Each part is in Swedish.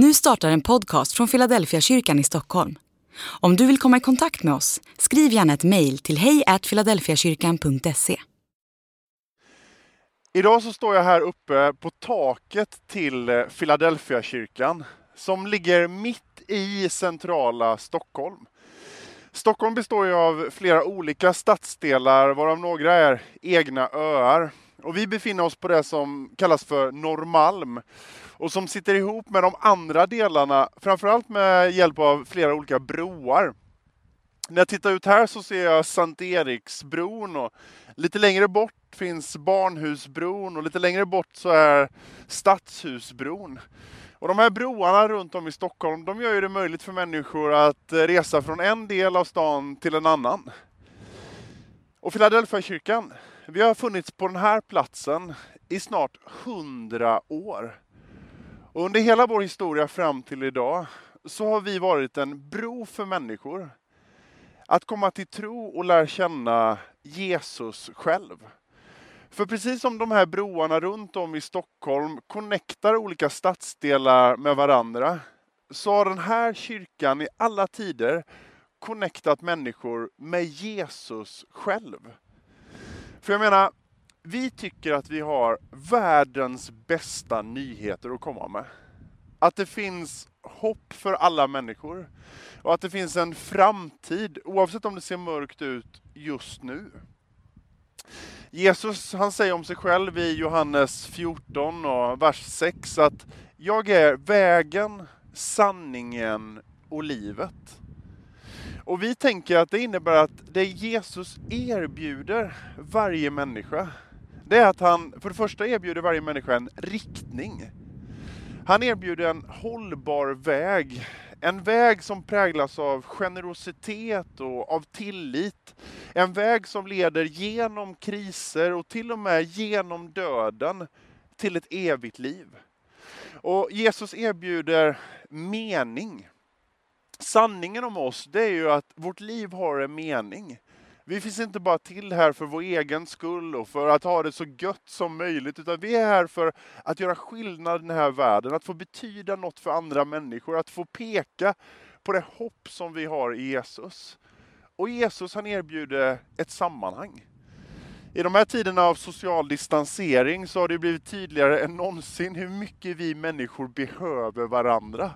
Nu startar en podcast från Philadelphia kyrkan i Stockholm. Om du vill komma i kontakt med oss, skriv gärna ett mejl till hejfiladelfiakyrkan.se. Idag så står jag här uppe på taket till eh, Philadelphia kyrkan som ligger mitt i centrala Stockholm. Stockholm består ju av flera olika stadsdelar varav några är egna öar. Och vi befinner oss på det som kallas för Norrmalm och som sitter ihop med de andra delarna, framförallt med hjälp av flera olika broar. När jag tittar ut här så ser jag Sankt Eriksbron och lite längre bort finns Barnhusbron och lite längre bort så är Stadshusbron. Och de här broarna runt om i Stockholm, de gör ju det möjligt för människor att eh, resa från en del av stan till en annan. Och Philadelphia kyrkan, vi har funnits på den här platsen i snart hundra år. Och under hela vår historia fram till idag så har vi varit en bro för människor. Att komma till tro och lära känna Jesus själv. För precis som de här broarna runt om i Stockholm connectar olika stadsdelar med varandra så har den här kyrkan i alla tider connectat människor med Jesus själv. För jag menar, vi tycker att vi har världens bästa nyheter att komma med. Att det finns hopp för alla människor. Och att det finns en framtid, oavsett om det ser mörkt ut just nu. Jesus han säger om sig själv i Johannes 14 och vers 6 att jag är vägen, sanningen och livet. Och vi tänker att det innebär att det Jesus erbjuder varje människa, det är att han för det första erbjuder varje människa en riktning. Han erbjuder en hållbar väg. En väg som präglas av generositet och av tillit. En väg som leder genom kriser och till och med genom döden till ett evigt liv. Och Jesus erbjuder mening. Sanningen om oss, det är ju att vårt liv har en mening. Vi finns inte bara till här för vår egen skull och för att ha det så gött som möjligt, utan vi är här för att göra skillnad i den här världen, att få betyda något för andra människor, att få peka på det hopp som vi har i Jesus. Och Jesus han erbjuder ett sammanhang. I de här tiderna av social distansering så har det blivit tydligare än någonsin hur mycket vi människor behöver varandra.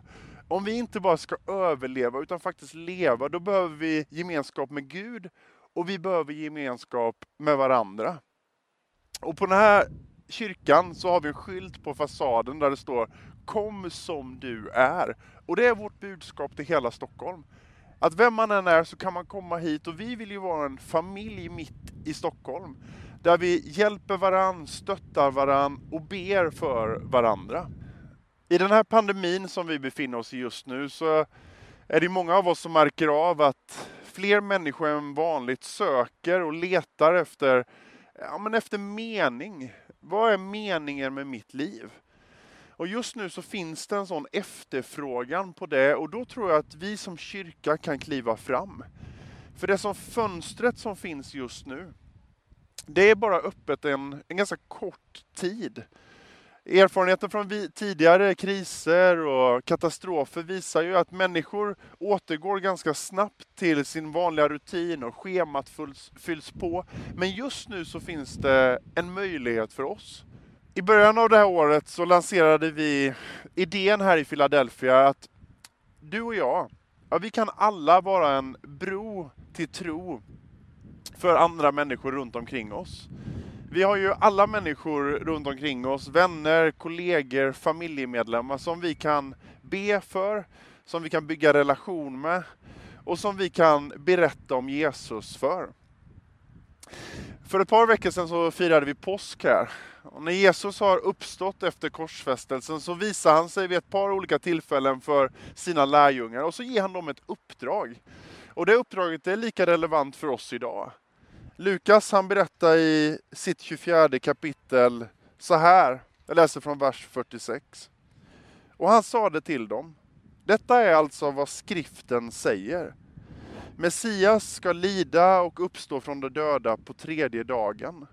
Om vi inte bara ska överleva utan faktiskt leva, då behöver vi gemenskap med Gud och vi behöver gemenskap med varandra. Och på den här kyrkan så har vi en skylt på fasaden där det står Kom som du är. Och det är vårt budskap till hela Stockholm. Att vem man än är så kan man komma hit och vi vill ju vara en familj mitt i Stockholm. Där vi hjälper varann, stöttar varann och ber för varandra. I den här pandemin som vi befinner oss i just nu så är det många av oss som märker av att fler människor än vanligt söker och letar efter, ja, men efter mening. Vad är meningen med mitt liv? Och just nu så finns det en sån efterfrågan på det och då tror jag att vi som kyrka kan kliva fram. För det som fönstret som finns just nu, det är bara öppet en, en ganska kort tid. Erfarenheten från tidigare kriser och katastrofer visar ju att människor återgår ganska snabbt till sin vanliga rutin och schemat fylls, fylls på. Men just nu så finns det en möjlighet för oss. I början av det här året så lanserade vi idén här i Philadelphia att du och jag, ja, vi kan alla vara en bro till tro för andra människor runt omkring oss. Vi har ju alla människor runt omkring oss, vänner, kollegor, familjemedlemmar som vi kan be för, som vi kan bygga relation med och som vi kan berätta om Jesus för. För ett par veckor sedan så firade vi påsk här. Och när Jesus har uppstått efter korsfästelsen så visar han sig vid ett par olika tillfällen för sina lärjungar och så ger han dem ett uppdrag. Och det uppdraget är lika relevant för oss idag. Lukas han berättar i sitt 24 kapitel så här, jag läser från vers 46. Och han sade till dem, detta är alltså vad skriften säger. Messias ska lida och uppstå från de döda på tredje dagen.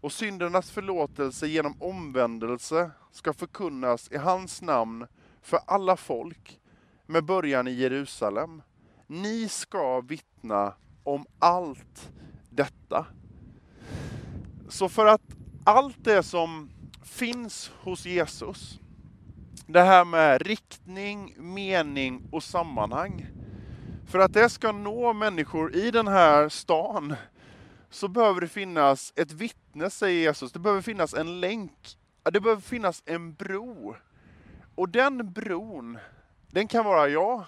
Och syndernas förlåtelse genom omvändelse ska förkunnas i hans namn för alla folk med början i Jerusalem. Ni ska vittna om allt detta. Så för att allt det som finns hos Jesus, det här med riktning, mening och sammanhang. För att det ska nå människor i den här stan så behöver det finnas ett vittne, säger Jesus. Det behöver finnas en länk. Det behöver finnas en bro. Och den bron, den kan vara jag.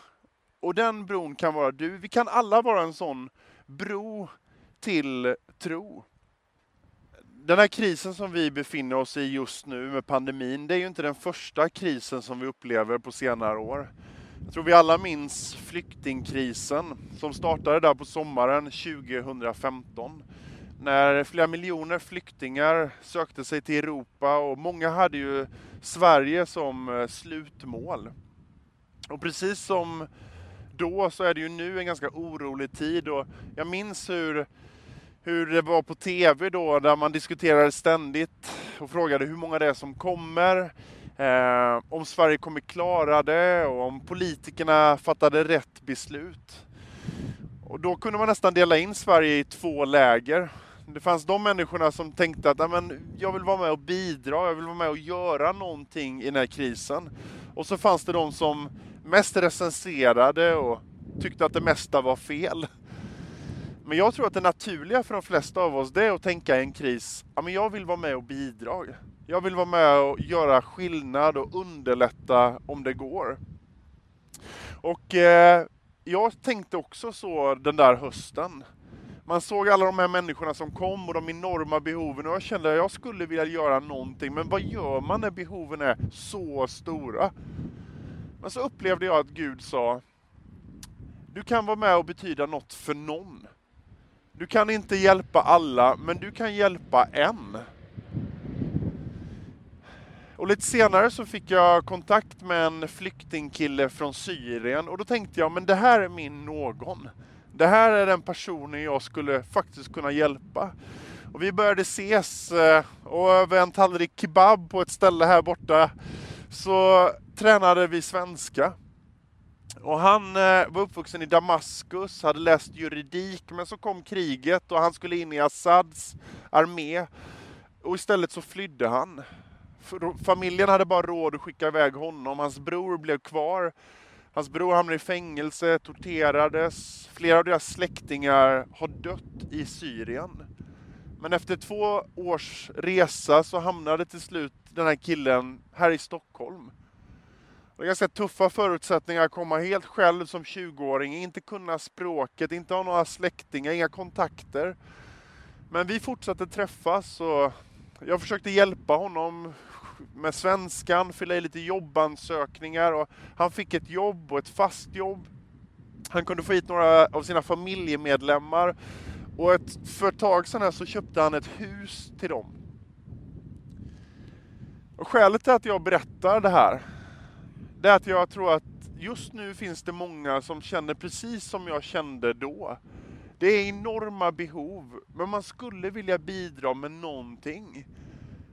Och den bron kan vara du. Vi kan alla vara en sån bro till tro. Den här krisen som vi befinner oss i just nu med pandemin, det är ju inte den första krisen som vi upplever på senare år. Jag tror vi alla minns flyktingkrisen som startade där på sommaren 2015. När flera miljoner flyktingar sökte sig till Europa och många hade ju Sverige som eh, slutmål. Och precis som då så är det ju nu en ganska orolig tid och jag minns hur, hur det var på tv då där man diskuterade ständigt och frågade hur många det är som kommer. Eh, om Sverige kommer klara det och om politikerna fattade rätt beslut. Och då kunde man nästan dela in Sverige i två läger. Det fanns de människorna som tänkte att jag vill vara med och bidra, jag vill vara med och göra någonting i den här krisen. Och så fanns det de som mest recenserade och tyckte att det mesta var fel. Men jag tror att det naturliga för de flesta av oss det är att tänka i en kris, ja men jag vill vara med och bidra. Jag vill vara med och göra skillnad och underlätta om det går. Och eh, jag tänkte också så den där hösten. Man såg alla de här människorna som kom och de enorma behoven och jag kände att jag skulle vilja göra någonting. Men vad gör man när behoven är så stora? Men så upplevde jag att Gud sa, du kan vara med och betyda något för någon. Du kan inte hjälpa alla, men du kan hjälpa en. Och lite senare så fick jag kontakt med en flyktingkille från Syrien och då tänkte jag, men det här är min någon. Det här är den personen jag skulle faktiskt kunna hjälpa. Och vi började ses eh, och över en tallrik kebab på ett ställe här borta så tränade vi svenska. Och han eh, var uppvuxen i Damaskus, hade läst juridik, men så kom kriget och han skulle in i Assads armé. Och istället så flydde han. Familjen hade bara råd att skicka iväg honom. Hans bror blev kvar. Hans bror hamnade i fängelse, torterades. Flera av deras släktingar har dött i Syrien. Men efter två års resa så hamnade till slut den här killen här i Stockholm. Det är ganska tuffa förutsättningar att komma helt själv som 20-åring, inte kunna språket, inte ha några släktingar, inga kontakter. Men vi fortsatte träffas och jag försökte hjälpa honom med svenskan, fylla i lite jobbansökningar och han fick ett jobb och ett fast jobb. Han kunde få hit några av sina familjemedlemmar och ett, för ett tag sedan så köpte han ett hus till dem. Och skälet till att jag berättar det här, det är att jag tror att just nu finns det många som känner precis som jag kände då. Det är enorma behov, men man skulle vilja bidra med någonting.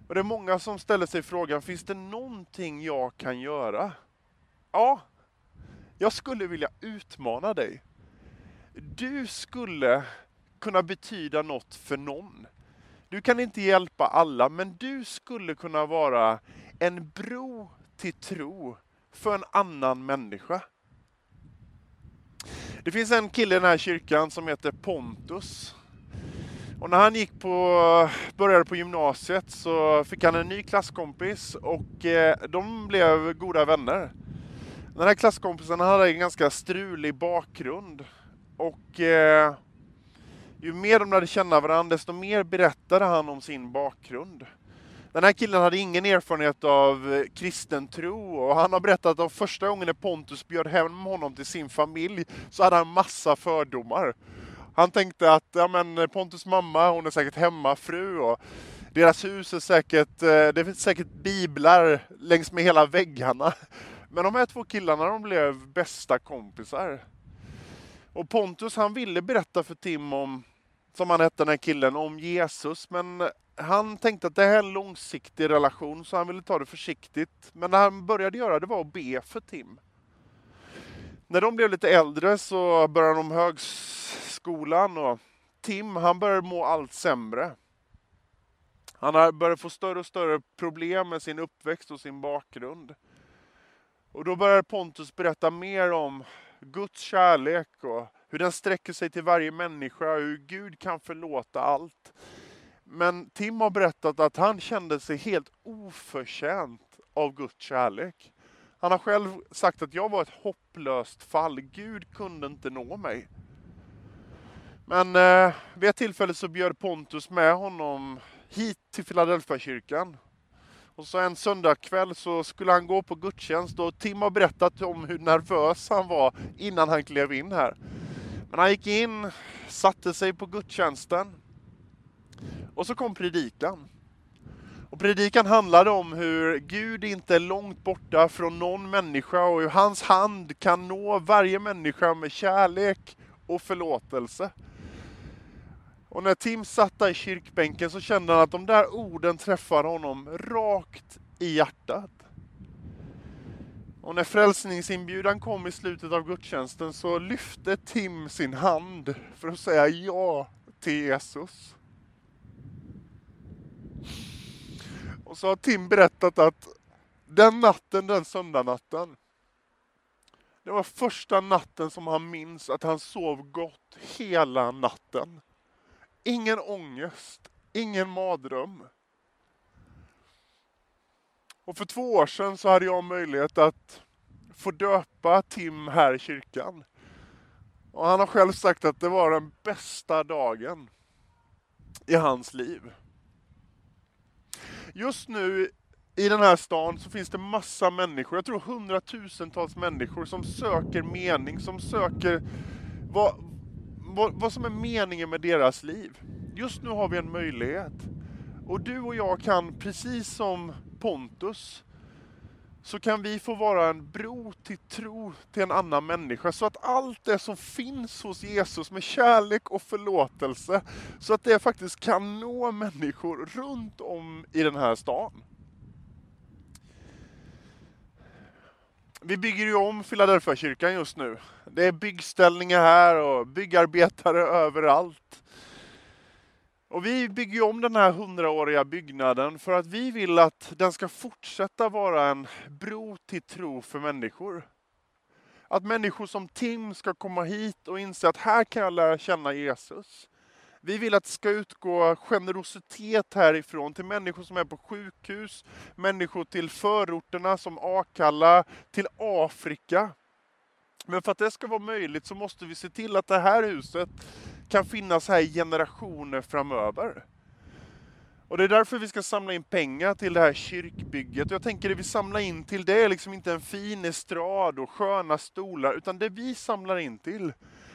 Och det är många som ställer sig frågan, finns det någonting jag kan göra? Ja, jag skulle vilja utmana dig. Du skulle kunna betyda något för någon. Du kan inte hjälpa alla, men du skulle kunna vara en bro till tro för en annan människa. Det finns en kille i den här kyrkan som heter Pontus. Och när han gick på, började på gymnasiet så fick han en ny klasskompis och eh, de blev goda vänner. Den här klasskompisen hade en ganska strulig bakgrund och eh, ju mer de lärde känna varandra desto mer berättade han om sin bakgrund. Den här killen hade ingen erfarenhet av eh, kristen tro och han har berättat att första gången när Pontus bjöd hem honom till sin familj så hade han massa fördomar. Han tänkte att ja, men Pontus mamma, hon är säkert hemmafru och deras hus är säkert, eh, det finns säkert biblar längs med hela väggarna. Men de här två killarna de blev bästa kompisar. Och Pontus han ville berätta för Tim om som han hette den här killen, om Jesus. Men han tänkte att det här är en långsiktig relation så han ville ta det försiktigt. Men det han började göra det var att be för Tim. När de blev lite äldre så började de högskolan och Tim han började må allt sämre. Han började få större och större problem med sin uppväxt och sin bakgrund. Och då började Pontus berätta mer om Guds kärlek och hur den sträcker sig till varje människa, hur Gud kan förlåta allt. Men Tim har berättat att han kände sig helt oförtjänt av Guds kärlek. Han har själv sagt att jag var ett hopplöst fall. Gud kunde inte nå mig. Men eh, vid ett tillfälle så bjöd Pontus med honom hit till Philadelphia kyrkan. Och så en söndagkväll så skulle han gå på gudstjänst och Tim har berättat om hur nervös han var innan han klev in här. Men han gick in, satte sig på gudstjänsten och så kom predikan. Och predikan handlade om hur Gud inte är långt borta från någon människa och hur hans hand kan nå varje människa med kärlek och förlåtelse. Och när Tim satt där i kyrkbänken så kände han att de där orden träffade honom rakt i hjärtat. Och när frälsningsinbjudan kom i slutet av gudstjänsten så lyfte Tim sin hand för att säga ja till Jesus. Och så har Tim berättat att den natten, den söndagnatten, det var första natten som han minns att han sov gott hela natten. Ingen ångest, ingen mardröm. Och för två år sedan så hade jag möjlighet att få döpa Tim här i kyrkan. Och han har själv sagt att det var den bästa dagen i hans liv. Just nu i den här stan så finns det massa människor, jag tror hundratusentals människor som söker mening, som söker vad, vad, vad som är meningen med deras liv. Just nu har vi en möjlighet. Och du och jag kan, precis som Pontus, så kan vi få vara en bro till tro till en annan människa. Så att allt det som finns hos Jesus med kärlek och förlåtelse, så att det faktiskt kan nå människor runt om i den här stan. Vi bygger ju om Philadelphia kyrkan just nu. Det är byggställningar här och byggarbetare överallt. Och vi bygger om den här hundraåriga byggnaden för att vi vill att den ska fortsätta vara en bro till tro för människor. Att människor som Tim ska komma hit och inse att här kan jag lära känna Jesus. Vi vill att det ska utgå generositet härifrån till människor som är på sjukhus, människor till förorterna som Akalla, till Afrika. Men för att det ska vara möjligt så måste vi se till att det här huset kan finnas här i generationer framöver. Och det är därför vi ska samla in pengar till det här kyrkbygget. och Jag tänker det vi samlar in till det är liksom inte en fin estrad och sköna stolar, utan det vi samlar in till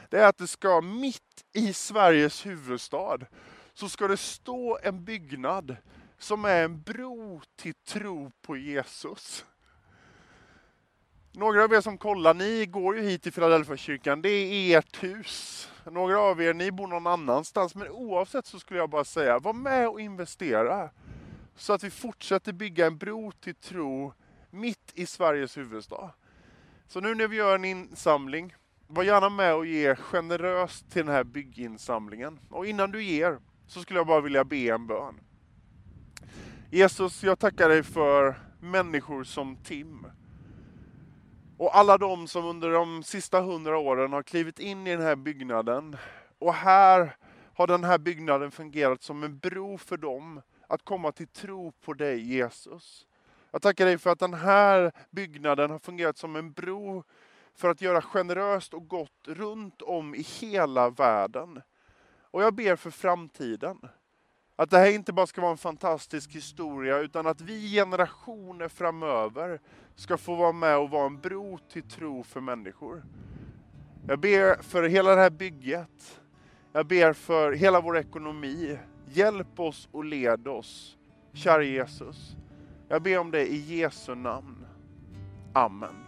det är att det ska mitt i Sveriges huvudstad så ska det stå en byggnad som är en bro till tro på Jesus. Några av er som kollar, ni går ju hit till Philadelphia kyrkan. Det är ert hus. Några av er, ni bor någon annanstans. Men oavsett så skulle jag bara säga, var med och investera. Så att vi fortsätter bygga en bro till tro mitt i Sveriges huvudstad. Så nu när vi gör en insamling, var gärna med och ge generöst till den här bygginsamlingen. Och innan du ger så skulle jag bara vilja be en bön. Jesus, jag tackar dig för människor som Tim. Och alla de som under de sista hundra åren har klivit in i den här byggnaden. Och här har den här byggnaden fungerat som en bro för dem att komma till tro på dig Jesus. Jag tackar dig för att den här byggnaden har fungerat som en bro för att göra generöst och gott runt om i hela världen. Och jag ber för framtiden. Att det här inte bara ska vara en fantastisk historia utan att vi generationer framöver ska få vara med och vara en bro till tro för människor. Jag ber för hela det här bygget. Jag ber för hela vår ekonomi. Hjälp oss och led oss, kära Jesus. Jag ber om det i Jesu namn. Amen.